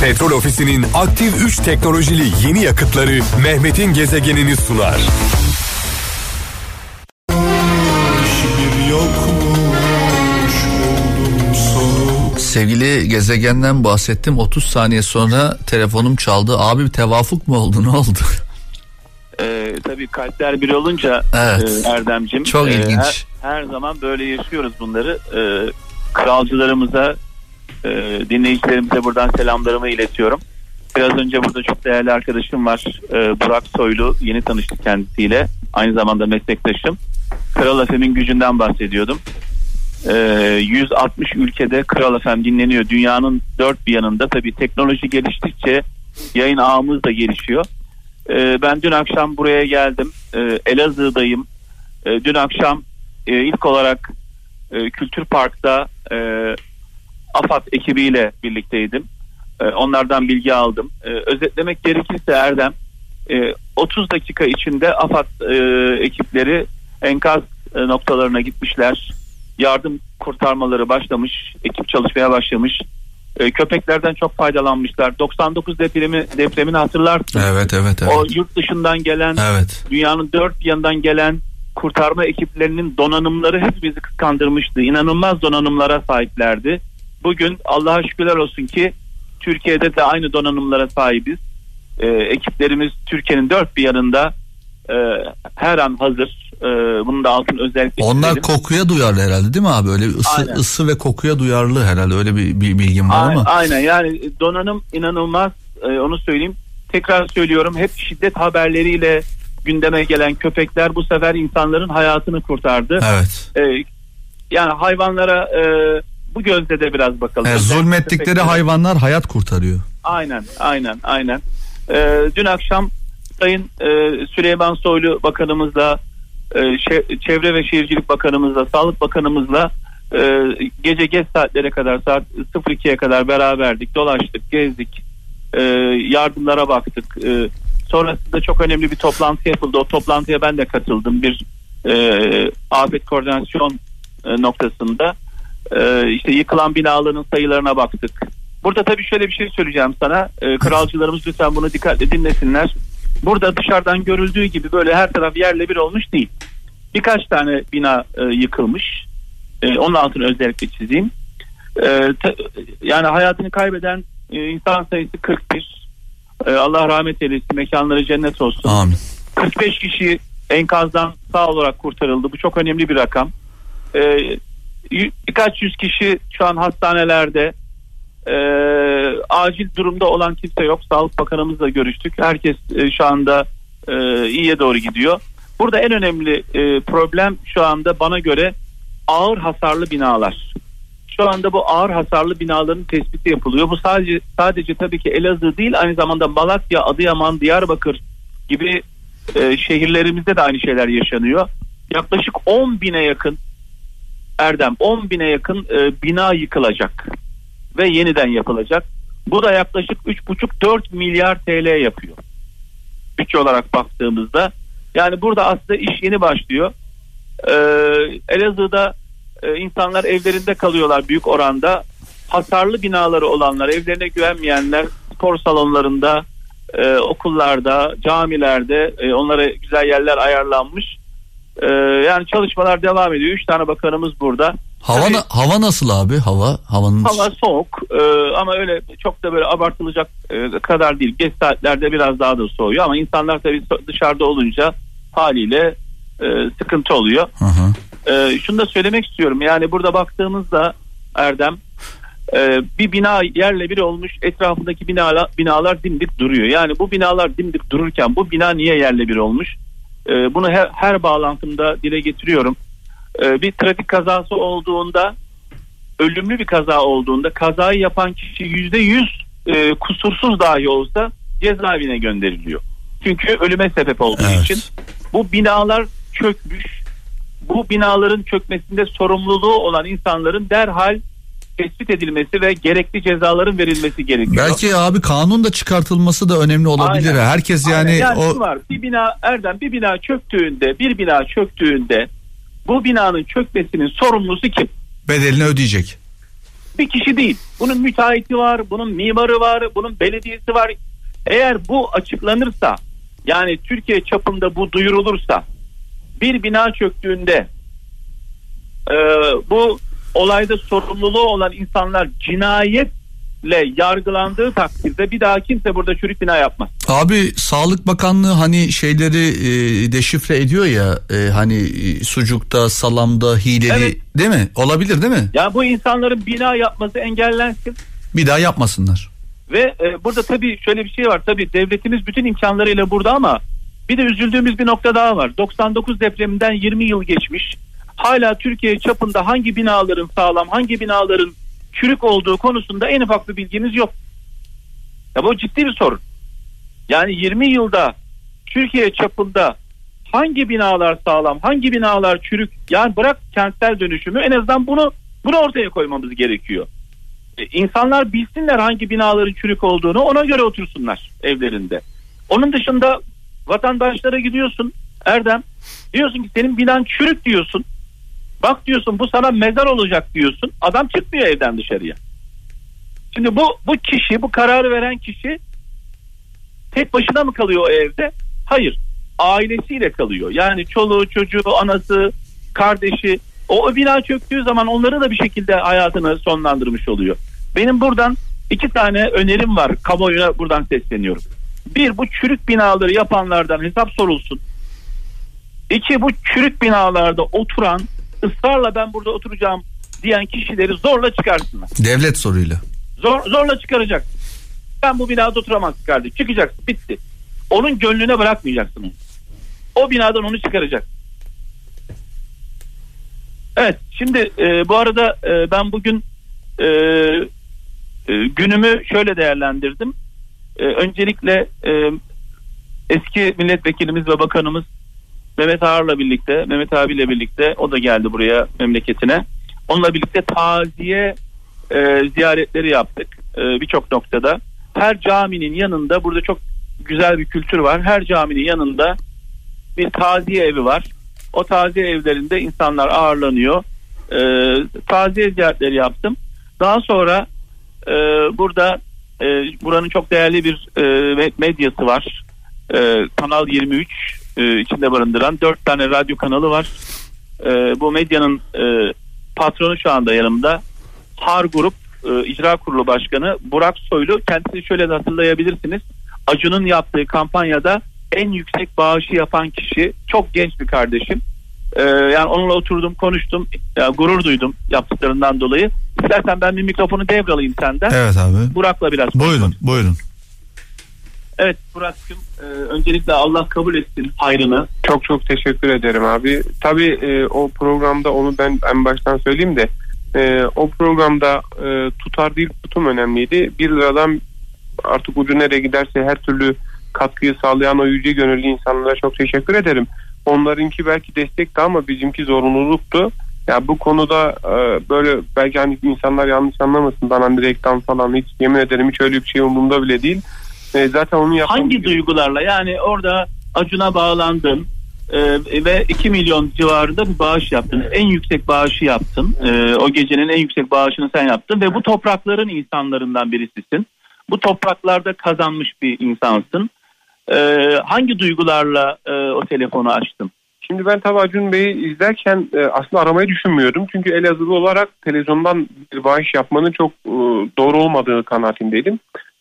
Petrol Ofisi'nin aktif 3 teknolojili yeni yakıtları Mehmet'in gezegenini sunar. Sevgili gezegenden bahsettim 30 saniye sonra telefonum çaldı. Abi tevafuk mu oldu ne oldu? Ee, tabii kalpler bir olunca Evet. e, Erdemcim. Çok e, ilginç. Her, her zaman böyle yaşıyoruz bunları. E, kralcılarımıza, e, dinleyicilerimize buradan selamlarımı iletiyorum. Biraz önce burada çok değerli arkadaşım var. E, Burak Soylu. Yeni tanıştık kendisiyle. Aynı zamanda meslektaşım. Kral FM'in gücünden bahsediyordum. E, 160 ülkede Kral FM dinleniyor. Dünyanın dört bir yanında. Tabii teknoloji geliştikçe yayın ağımız da gelişiyor. Ee, ben dün akşam buraya geldim. Ee, Elazığ'dayım. Ee, dün akşam e, ilk olarak e, Kültür Park'ta e, AFAD ekibiyle birlikteydim. E, onlardan bilgi aldım. E, özetlemek gerekirse Erdem e, 30 dakika içinde AFAD e, ekipleri enkaz e, noktalarına gitmişler. Yardım kurtarmaları başlamış. Ekip çalışmaya başlamış. E, köpeklerden çok faydalanmışlar. 99 depremi depremini hatırlarsın. Evet evet evet. O yurt dışından gelen, Evet. dünyanın dört yanından gelen kurtarma ekiplerinin donanımları hepimizi kıskandırmıştı. İnanılmaz donanımlara sahiplerdi. Bugün Allah'a şükürler olsun ki Türkiye'de de aynı donanımlara sahibiz. Ee, ekiplerimiz Türkiye'nin dört bir yanında e, her an hazır. Ee, bunun da altın özellikle Onlar çizelim. kokuya duyarlı herhalde değil mi abi? Öyle ısı, Aynen. ısı ve kokuya duyarlı herhalde öyle bir, bir bilgim var ama. Aynen yani donanım inanılmaz Ee, onu söyleyeyim. Tekrar söylüyorum hep şiddet haberleriyle gündeme gelen köpekler bu sefer insanların hayatını kurtardı. Evet. Ee, yani hayvanlara e, bu gözle de biraz bakalım. E, Özellikle zulmettikleri hayvanlar hayat kurtarıyor. Aynen aynen aynen. Ee, dün akşam Sayın e, Süleyman Soylu Bakanımızla e, Şe- Çevre ve Şehircilik Bakanımızla Sağlık Bakanımızla e, gece geç saatlere kadar saat 02'ye kadar beraberdik dolaştık gezdik e, yardımlara baktık e, sonrasında çok önemli bir toplantı yapıldı o toplantıya ben de katıldım bir e, afet koordinasyon e, noktasında e, işte yıkılan binaların sayılarına baktık Burada tabii şöyle bir şey söyleyeceğim sana. Ee, kralcılarımız lütfen bunu dikkatle dinlesinler. Burada dışarıdan görüldüğü gibi böyle her taraf yerle bir olmuş değil. Birkaç tane bina e, yıkılmış. E, onun altını özellikle çizeyim. E, ta- yani hayatını kaybeden e, insan sayısı 41. E, Allah rahmet eylesin. Mekanları cennet olsun. Amin. 45 kişi enkazdan sağ olarak kurtarıldı. Bu çok önemli bir rakam. Y- birkaç yüz kişi şu an hastanelerde. Ee, acil durumda olan kimse yok. Sağlık Bakanımızla görüştük. Herkes e, şu anda e, iyiye doğru gidiyor. Burada en önemli e, problem şu anda bana göre ağır hasarlı binalar. Şu anda bu ağır hasarlı binaların tespiti yapılıyor. Bu sadece sadece tabii ki Elazığ değil aynı zamanda Malatya, Adıyaman, Diyarbakır gibi e, şehirlerimizde de aynı şeyler yaşanıyor. Yaklaşık 10 bine yakın Erdem 10 bine yakın e, bina yıkılacak ve yeniden yapılacak. Bu da yaklaşık 3,5-4 milyar TL yapıyor. Bütçe olarak baktığımızda. Yani burada aslında iş yeni başlıyor. Ee, Elazığ'da e, insanlar evlerinde kalıyorlar büyük oranda. Hasarlı binaları olanlar, evlerine güvenmeyenler spor salonlarında, e, okullarda, camilerde e, onlara güzel yerler ayarlanmış. E, yani çalışmalar devam ediyor. Üç tane bakanımız burada. Hava na- hava nasıl abi? Hava havanın Hava soğuk e, ama öyle çok da böyle abartılacak e, kadar değil. Geç saatlerde biraz daha da soğuyor ama insanlar tabii dışarıda olunca haliyle e, sıkıntı oluyor. Hı hı. E, şunu da söylemek istiyorum yani burada baktığımızda Erdem e, bir bina yerle bir olmuş etrafındaki binalar, binalar dimdik duruyor. Yani bu binalar dimdik dururken bu bina niye yerle bir olmuş? E, bunu her, her bağlantımda dile getiriyorum. E, bir trafik kazası olduğunda ölümlü bir kaza olduğunda kazayı yapan kişi yüzde yüz e, kusursuz dahi olsa cezaevine gönderiliyor. Çünkü ölüme sebep olduğu Evet. için bu binalar çökmüş. Bu binaların çökmesinde sorumluluğu olan insanların derhal tespit edilmesi ve gerekli cezaların verilmesi gerekiyor. Belki abi kanun da çıkartılması da önemli olabilir. Aynen. Herkes yani, Aynen. yani o var. Bir bina Erdem bir bina çöktüğünde bir bina çöktüğünde bu binanın çökmesinin sorumlusu kim? bedelini ödeyecek. bir kişi değil. Bunun müteahhiti var, bunun mimarı var, bunun belediyesi var. Eğer bu açıklanırsa yani Türkiye çapında bu duyurulursa bir bina çöktüğünde e, bu olayda sorumluluğu olan insanlar cinayetle yargılandığı takdirde bir daha kimse burada çürük bina yapmaz. Abi Sağlık Bakanlığı hani şeyleri e, deşifre ediyor ya e, hani e, sucukta, salamda, hileli Evet. değil mi? Olabilir değil mi? Ya bu insanların bina yapması engellensin. Bir daha yapmasınlar. Ve e, burada tabii şöyle bir şey var. Tabii devletimiz bütün imkanlarıyla burada ama bir de üzüldüğümüz bir nokta daha var. 99 depreminden 20 yıl geçmiş. Hala Türkiye çapında hangi binaların sağlam, hangi binaların çürük olduğu konusunda en ufak bir bilgimiz yok. Ya bu ciddi bir sorun. Yani 20 yılda Türkiye çapında hangi binalar sağlam, hangi binalar çürük? Yani bırak kentsel dönüşümü en azından bunu bunu ortaya koymamız gerekiyor. E, İnsanlar bilsinler hangi binaların çürük olduğunu ona göre otursunlar evlerinde. Onun dışında vatandaşlara gidiyorsun Erdem diyorsun ki senin binan çürük diyorsun. Bak diyorsun bu sana mezar olacak diyorsun. Adam çıkmıyor evden dışarıya. Şimdi bu bu kişi bu kararı veren kişi tek başına mı kalıyor o evde? Hayır. Ailesiyle kalıyor. Yani çoluğu, çocuğu, anası, kardeşi o, bina çöktüğü zaman onları da bir şekilde hayatını sonlandırmış oluyor. Benim buradan iki tane önerim var. Kamuoyuna buradan sesleniyorum. Bir bu çürük binaları yapanlardan hesap sorulsun. İki bu çürük binalarda oturan ısrarla ben burada oturacağım diyen kişileri zorla çıkarsınlar. Devlet soruyla. Zor, zorla çıkaracak. Ben bu binada oturamazsın kardeşim. Çıkacaksın bitti. Onun gönlüne bırakmayacaksın onu. O binadan onu çıkaracak. Evet şimdi e, bu arada e, ben bugün e, e, günümü şöyle değerlendirdim. E, öncelikle e, eski milletvekilimiz ve bakanımız Mehmet Ağar'la birlikte, Mehmet abiyle birlikte o da geldi buraya memleketine. Onunla birlikte taziye e, ziyaretleri yaptık e, birçok noktada. Her caminin yanında burada çok güzel bir kültür var. Her caminin yanında bir taziye evi var. O taziye evlerinde insanlar ağırlanıyor. E, taziye ziyaretleri yaptım. Daha sonra e, burada e, buranın çok değerli bir e, medyası var. E, Kanal 23 e, içinde barındıran dört tane radyo kanalı var. E, bu medyanın e, patronu şu anda yanımda. Har Grup e, İcra Kurulu Başkanı Burak Soylu. Kendisini şöyle de hatırlayabilirsiniz. Acun'un yaptığı kampanyada en yüksek bağışı yapan kişi çok genç bir kardeşim. E, yani onunla oturdum konuştum. Ya, gurur duydum yaptıklarından dolayı. İstersen ben bir mikrofonu devralayım senden. Evet abi. Burak'la biraz Buyurun konuşalım. buyurun. Evet Burak'cığım e, öncelikle Allah kabul etsin hayrını. Çok çok teşekkür ederim abi. Tabii e, o programda onu ben en baştan söyleyeyim de e, o programda e, tutar değil tutum önemliydi. 1 liradan artık ucu nereye giderse her türlü katkıyı sağlayan o yüce gönüllü insanlara çok teşekkür ederim. Onlarınki belki destekti ama bizimki zorunluluktu. Ya bu konuda böyle belki hani insanlar yanlış anlamasın bana hani reklam falan hiç yemin ederim hiç öyle bir şey umurumda bile değil. E, zaten onu yapmam Hangi duygularla yani orada Acun'a bağlandın e, ve 2 milyon civarında bir bağış yaptın. En yüksek bağışı yaptın. E, o gecenin en yüksek bağışını sen yaptın ve bu toprakların insanlarından birisisin. Bu topraklarda kazanmış bir insansın. E, hangi duygularla e, o telefonu açtın? Şimdi ben tabii Acun Bey'i izlerken e, aslında aramayı düşünmüyordum. Çünkü Elazığlı olarak televizyondan bir bağış yapmanın çok e, doğru olmadığı kanaatindeydim.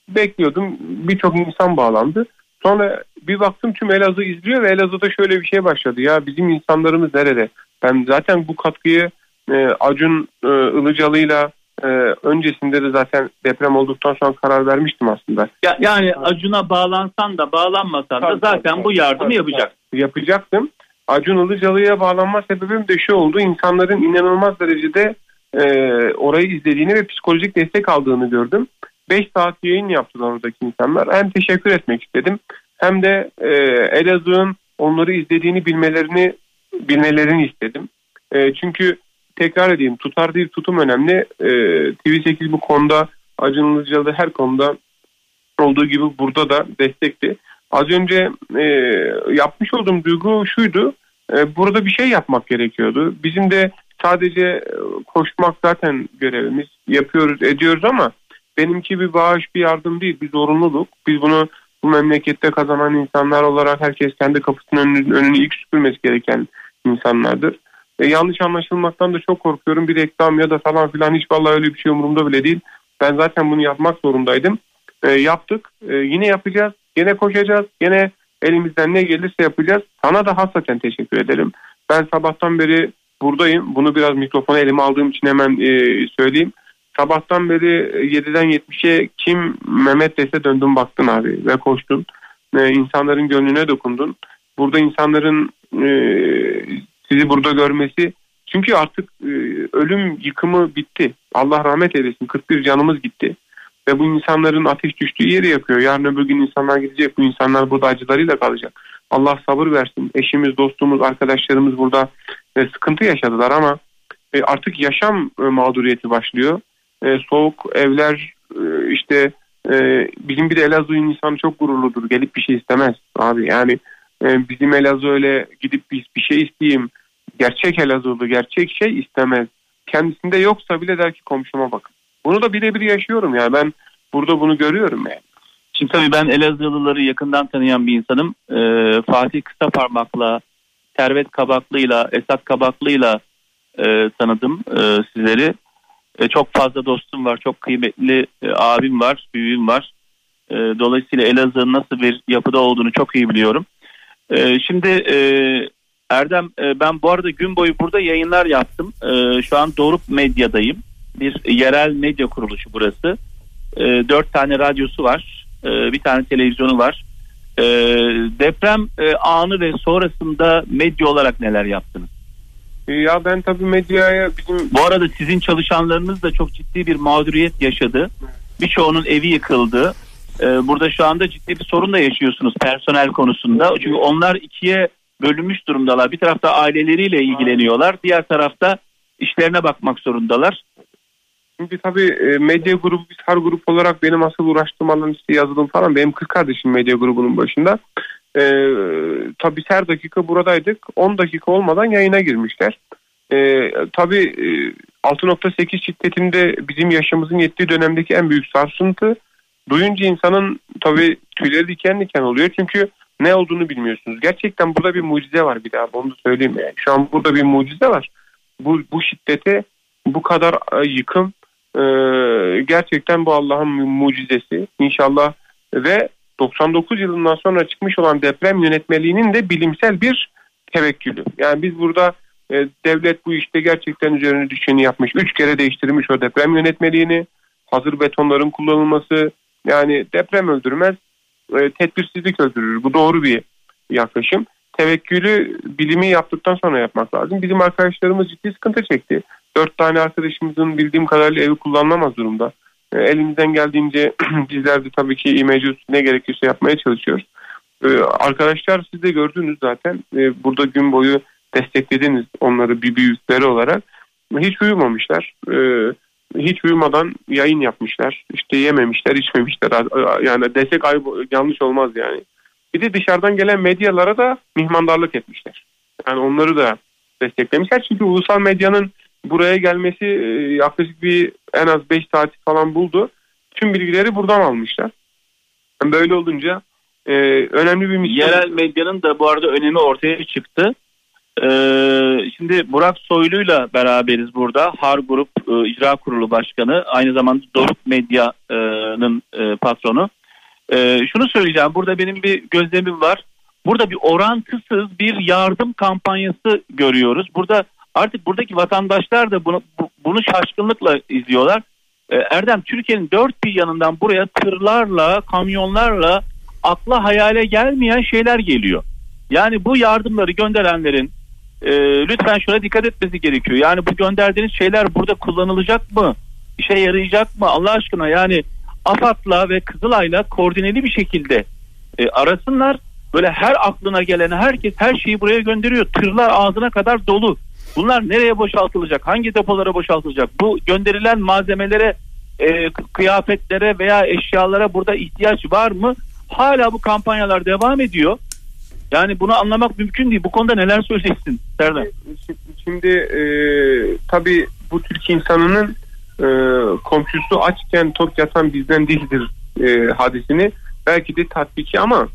Bekliyordum. Birçok insan bağlandı. Sonra bir baktım tüm Elazığ izliyor ve Elazığ'da şöyle bir şey başladı. Ya bizim insanlarımız nerede? Ben zaten bu katkıyı e, Acun e, Ilıcalı'yla e, öncesinde de zaten deprem olduktan sonra karar vermiştim aslında. Ya, yani Acun'a bağlansan da bağlanmasan da zaten tabii, bu yardımı tabii, yapacaksın. yapacaktım. Acun Ilıcalı'ya bağlanma sebebim de şu oldu. İnsanların inanılmaz derecede e, orayı izlediğini ve psikolojik destek aldığını gördüm. 5 saat yayın yaptılar oradaki insanlar. Hem teşekkür etmek istedim hem de e, Elazığ'ın onları izlediğini bilmelerini bilmelerini istedim. E, çünkü tekrar edeyim tutar değil tutum önemli. E, TV8 bu konuda Acun Ilıcalı her konuda olduğu gibi burada da destekti. Az önce e, yapmış olduğum duygu şuydu. E, burada bir şey yapmak gerekiyordu. Bizim de sadece e, koşmak zaten görevimiz. Yapıyoruz, ediyoruz ama benimki bir bağış, bir yardım değil, bir zorunluluk. Biz bunu bu memlekette kazanan insanlar olarak herkes kendi kapısının önünü, önünü ilk süpürmesi gereken insanlardır. E, yanlış anlaşılmaktan da çok korkuyorum. Bir reklam ya da falan filan hiç vallahi öyle bir şey umurumda bile değil. Ben zaten bunu yapmak zorundaydım. E, yaptık. E, yine yapacağız. Yine koşacağız. Yine elimizden ne gelirse yapacağız. Sana da hasreten teşekkür ederim. Ben sabahtan beri buradayım. Bunu biraz mikrofona elime aldığım için hemen e, söyleyeyim. Sabahtan beri 7'den 70'e kim Mehmet dese döndün baktın abi ve koştun. E, insanların gönlüne dokundun. Burada insanların e, sizi burada görmesi çünkü artık e, ölüm yıkımı bitti. Allah rahmet eylesin 41 canımız gitti. Ve bu insanların ateş düştüğü yeri yakıyor. Yarın öbür gün insanlar gidecek. Bu insanlar burada acılarıyla kalacak. Allah sabır versin. Eşimiz, dostumuz, arkadaşlarımız burada e, sıkıntı yaşadılar ama e, artık yaşam e, mağduriyeti başlıyor. E, soğuk evler e, işte e, bizim bir de Elazığ'ın insanı çok gururludur. Gelip bir şey istemez abi. Yani e, bizim Elazığ öyle gidip biz bir şey isteyeyim. Gerçek Elazığlı gerçek şey istemez. Kendisinde yoksa bile der ki komşuma bakın. Bunu da birebir yaşıyorum yani ben burada bunu görüyorum yani. Şimdi tabii ben Elazığlıları yakından tanıyan bir insanım. Ee, Fatih Kısaparmak'la, Servet Kabaklı'yla, Esat Kabaklı'yla e, tanıdım e, sizleri. E, çok fazla dostum var, çok kıymetli e, abim var, büyüğüm var. E, dolayısıyla Elazığ'ın nasıl bir yapıda olduğunu çok iyi biliyorum. E, şimdi e, Erdem e, ben bu arada gün boyu burada yayınlar yaptım. E, şu an Doruk Medya'dayım. Bir yerel medya kuruluşu burası. E, dört tane radyosu var. E, bir tane televizyonu var. E, deprem e, anı ve sonrasında medya olarak neler yaptınız? Ya ben tabii medyaya bizim... Bu arada sizin çalışanlarınız da çok ciddi bir mağduriyet yaşadı. Birçoğunun evi yıkıldı. Ee, burada şu anda ciddi bir sorun da yaşıyorsunuz personel konusunda. Çünkü onlar ikiye bölünmüş durumdalar. Bir tarafta aileleriyle ilgileniyorlar. Diğer tarafta işlerine bakmak zorundalar. Çünkü tabii e, medya grubu biz her grup olarak benim asıl uğraştığım alan işte yazılım falan. Benim kız kardeşim medya grubunun başında. Ee, tabii her dakika buradaydık. 10 dakika olmadan yayına girmişler. Ee, tabii e, 6.8 şiddetinde bizim yaşımızın yettiği dönemdeki en büyük sarsıntı. Duyunca insanın tabii tüyleri diken diken oluyor. Çünkü ne olduğunu bilmiyorsunuz. Gerçekten burada bir mucize var bir daha onu söyleyeyim yani. Şu an burada bir mucize var. Bu, bu şiddete bu kadar e, yıkım e, gerçekten bu Allah'ın mucizesi. İnşallah ve 99 yılından sonra çıkmış olan deprem yönetmeliğinin de bilimsel bir tevekkülü. Yani biz burada e, devlet bu işte gerçekten üzerine düşeni yapmış. Üç kere değiştirmiş o deprem yönetmeliğini. Hazır betonların kullanılması yani deprem öldürmez e, tedbirsizlik öldürür. Bu doğru bir yaklaşım. Tevekkülü bilimi yaptıktan sonra yapmak lazım. Bizim arkadaşlarımız ciddi sıkıntı çekti. Dört tane arkadaşımızın bildiğim kadarıyla evi kullanılamaz durumda. E, elimizden geldiğince bizler de tabii ki mevcut ne gerekiyorsa yapmaya çalışıyoruz. E, arkadaşlar siz de gördünüz zaten. E, burada gün boyu desteklediniz onları bir büyükleri olarak. Hiç uyumamışlar. Hiç uyumadan yayın yapmışlar. İşte yememişler, içmemişler. Yani desek ayıp, yanlış olmaz yani. Bir de dışarıdan gelen medyalara da mihmandarlık etmişler. Yani onları da desteklemişler. Çünkü ulusal medyanın buraya gelmesi e, yaklaşık bir en az 5 saat falan buldu. Tüm bilgileri buradan almışlar. Böyle olunca e, önemli bir misyon. Yerel medyanın da bu arada önemi ortaya çıktı. Ee, şimdi Burak Soylu'yla beraberiz burada. Har Grup e, İcra Kurulu Başkanı. Aynı zamanda Doruk Medya'nın e, patronu. E, şunu söyleyeceğim. Burada benim bir gözlemim var. Burada bir orantısız bir yardım kampanyası görüyoruz. Burada artık buradaki vatandaşlar da bunu, bunu şaşkınlıkla izliyorlar. E, Erdem Türkiye'nin dört bir yanından buraya tırlarla, kamyonlarla akla hayale gelmeyen şeyler geliyor. Yani bu yardımları gönderenlerin e, lütfen şuna dikkat etmesi gerekiyor. Yani bu gönderdiğiniz şeyler burada kullanılacak mı? İşe yarayacak mı? Allah aşkına yani AFAD'la ve Kızılay'la koordineli bir şekilde e, arasınlar. Böyle her aklına gelen herkes her şeyi buraya gönderiyor. Tırlar ağzına kadar dolu. Bunlar nereye boşaltılacak? Hangi depolara boşaltılacak? Bu gönderilen malzemelere, e, kıyafetlere veya eşyalara burada ihtiyaç var mı? Hala bu kampanyalar devam ediyor. Yani bunu anlamak mümkün değil. Bu konuda neler söyleyeceksin Serdar? Şimdi e, tabii bu Türk insanının e, komşusu açken tok yatan bizden değildir e, hadisini belki de tatbiki ama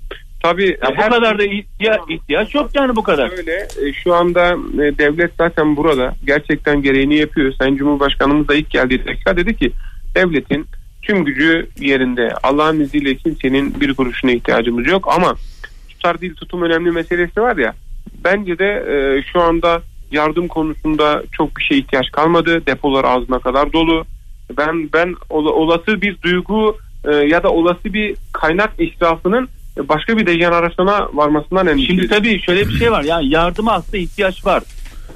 tabii Ya bu kadar da ihtiyaç, ihtiyaç yok yani bu kadar. Öyle e, şu anda e, devlet zaten burada gerçekten gereğini yapıyor. Sayın Cumhurbaşkanımız da ilk geldiği dakika dedi ki devletin tüm gücü yerinde. Allah'ın izniyle kimsenin bir kuruşuna ihtiyacımız yok ama tutar değil tutum önemli meselesi var ya. Bence de e, şu anda yardım konusunda çok bir şey ihtiyaç kalmadı. Depolar ağzına kadar dolu. Ben ben ola- olası bir duygu e, ya da olası bir kaynak israfının başka bir dejenerasyona varmasından endişeliyim. Şimdi tabii şöyle bir şey var. Yani yardıma aslında ihtiyaç var.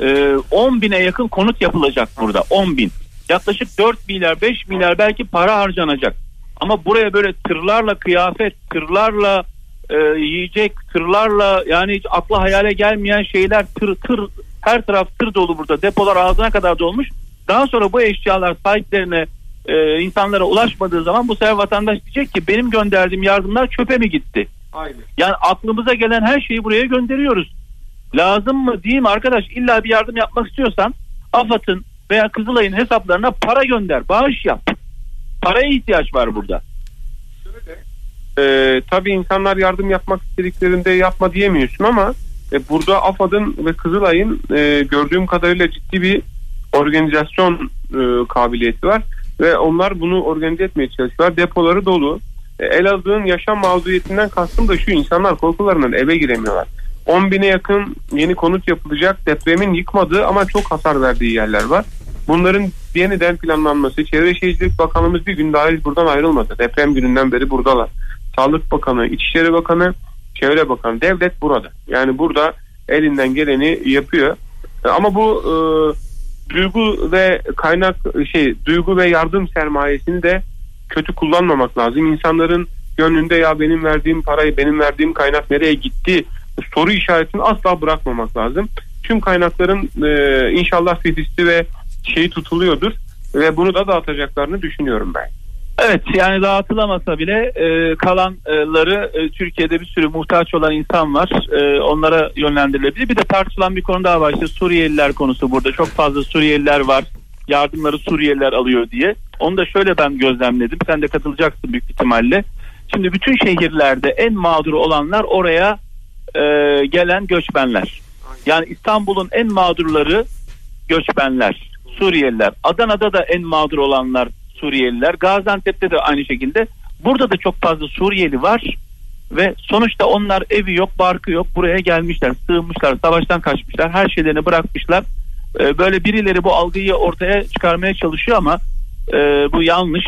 Ee, 10 bine yakın konut yapılacak burada. 10 bin. Yaklaşık 4 milyar 5 milyar belki para harcanacak. Ama buraya böyle tırlarla kıyafet, tırlarla e, yiyecek, tırlarla yani hiç akla hayale gelmeyen şeyler tır tır her taraf tır dolu burada. Depolar ağzına kadar dolmuş. Daha sonra bu eşyalar sahiplerine e, insanlara ulaşmadığı zaman bu sefer vatandaş diyecek ki benim gönderdiğim yardımlar çöpe mi gitti? Aynen. Yani aklımıza gelen her şeyi buraya gönderiyoruz. Lazım mı değil mi arkadaş? İlla bir yardım yapmak istiyorsan AFAD'ın veya Kızılay'ın hesaplarına para gönder, bağış yap. Paraya ihtiyaç var burada. Ee, tabii insanlar yardım yapmak istediklerinde yapma diyemiyorsun ama e, burada AFAD'ın ve Kızılay'ın e, gördüğüm kadarıyla ciddi bir organizasyon e, kabiliyeti var ve onlar bunu organize etmeye çalışıyorlar. Depoları dolu. E, Elazığ'ın yaşam mağduriyetinden kastım da şu insanlar korkularından eve giremiyorlar. 10 bine yakın yeni konut yapılacak depremin yıkmadığı ama çok hasar verdiği yerler var. Bunların yeniden planlanması, Çevre Şehircilik Bakanımız bir gün dahil buradan ayrılmadı. Deprem gününden beri buradalar. Sağlık Bakanı, İçişleri Bakanı, Çevre Bakanı, devlet burada. Yani burada elinden geleni yapıyor. E, Ama bu e, duygu ve kaynak şey duygu ve yardım sermayesini de kötü kullanmamak lazım. İnsanların gönlünde ya benim verdiğim parayı, benim verdiğim kaynak nereye gitti soru işaretini asla bırakmamak lazım. Tüm kaynakların e, inşallah fihristi ve şeyi tutuluyordur ve bunu da dağıtacaklarını düşünüyorum ben. Evet yani dağıtılamasa bile e, kalanları e, Türkiye'de bir sürü muhtaç olan insan var. E, onlara yönlendirilebilir. Bir de tartışılan bir konu daha var. İşte Suriyeliler konusu burada. Çok fazla Suriyeliler var. Yardımları Suriyeliler alıyor diye. Onu da şöyle ben gözlemledim. Sen de katılacaksın büyük ihtimalle. Şimdi bütün şehirlerde en mağdur olanlar oraya e, gelen göçmenler. Yani İstanbul'un en mağdurları göçmenler, Suriyeliler. Adana'da da en mağdur olanlar Suriyeliler. Gaziantep'te de aynı şekilde. Burada da çok fazla Suriyeli var ve sonuçta onlar evi yok, barkı yok. Buraya gelmişler, sığınmışlar, savaştan kaçmışlar, her şeylerini bırakmışlar. Ee, böyle birileri bu algıyı ortaya çıkarmaya çalışıyor ama e, bu yanlış.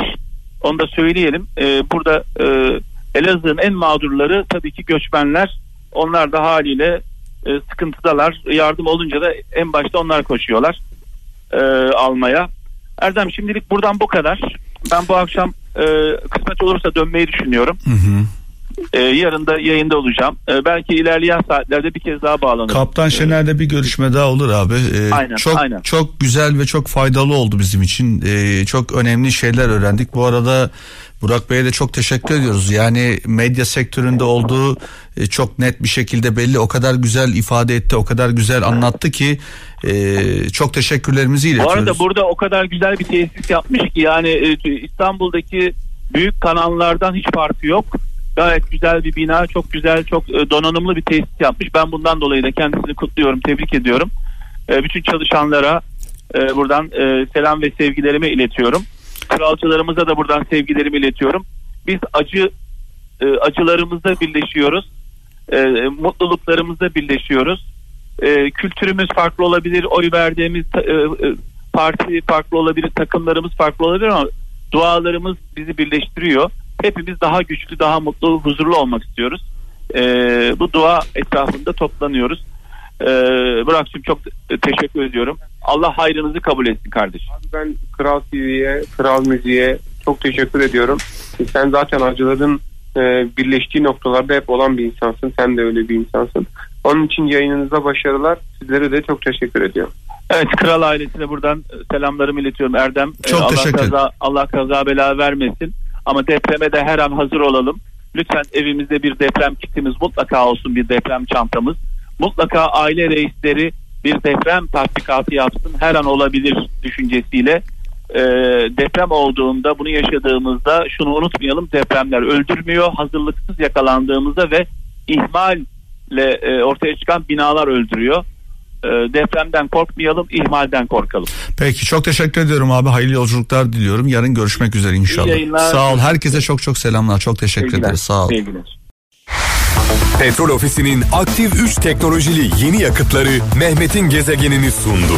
Onu da söyleyelim. Ee, burada e, Elazığ'ın en mağdurları tabii ki göçmenler. Onlar da haliyle e, sıkıntıdalar. Yardım olunca da en başta onlar koşuyorlar e, almaya. Erdem şimdilik buradan bu kadar. Ben bu akşam e, kısmet olursa dönmeyi düşünüyorum. Hı hı. E, yarın da yayında olacağım. E, belki ilerleyen saatlerde bir kez daha bağlanırım. Kaptan Şener'le bir görüşme daha olur abi. Ee, Aynen, çok aynen. çok güzel ve çok faydalı oldu bizim için. Ee, çok önemli şeyler öğrendik. Bu arada Burak Bey'e de çok teşekkür ediyoruz. Yani medya sektöründe olduğu e, çok net bir şekilde belli. O kadar güzel ifade etti, o kadar güzel anlattı ki e, çok teşekkürlerimizi Bu iletiyoruz. arada burada o kadar güzel bir tesis yapmış ki yani e, İstanbul'daki büyük kanallardan hiç farkı yok. Gayet güzel bir bina, çok güzel, çok e, donanımlı bir tesis yapmış. Ben bundan dolayı da kendisini kutluyorum, tebrik ediyorum. E, bütün çalışanlara e, buradan selam ve sevgilerimi iletiyorum. Kralcılarımıza da buradan sevgilerimi iletiyorum. Biz acı acılarımızda birleşiyoruz. Mutluluklarımızda birleşiyoruz. Kültürümüz farklı olabilir, oy verdiğimiz parti farklı olabilir, takımlarımız farklı olabilir ama dualarımız bizi birleştiriyor. Hepimiz daha güçlü, daha mutlu, huzurlu olmak istiyoruz. E, bu dua etrafında toplanıyoruz. E, Burak'cığım çok teşekkür ediyorum. Allah hayrınızı kabul etsin kardeşim. Abi ben Kral TV'ye, Kral Müziğe çok teşekkür ediyorum. Sen zaten acıların e, birleştiği noktalarda hep olan bir insansın. Sen de öyle bir insansın. Onun için yayınınıza başarılar. Sizlere de çok teşekkür ediyorum. Evet kral ailesine buradan selamlarımı iletiyorum Erdem. Çok Allah teşekkür kaza, Allah kaza bela vermesin. Ama depreme de her an hazır olalım. lütfen evimizde bir deprem kitimiz mutlaka olsun bir deprem çantamız. Mutlaka aile reisleri bir deprem tatbikatı yapsın her an olabilir düşüncesiyle e, deprem olduğunda bunu yaşadığımızda şunu unutmayalım depremler öldürmüyor hazırlıksız yakalandığımızda ve ihmalle e, ortaya çıkan binalar öldürüyor. E, depremden korkmayalım ihmalden korkalım. Peki çok teşekkür ediyorum abi hayırlı yolculuklar diliyorum yarın görüşmek üzere inşallah. İyi yayınlar. Sağ ol herkese çok çok selamlar çok teşekkür Sevgiler. ederiz sağ ol. Sevgiler. Petrol Ofisi'nin aktif 3 teknolojili yeni yakıtları Mehmet'in gezegenini sundu.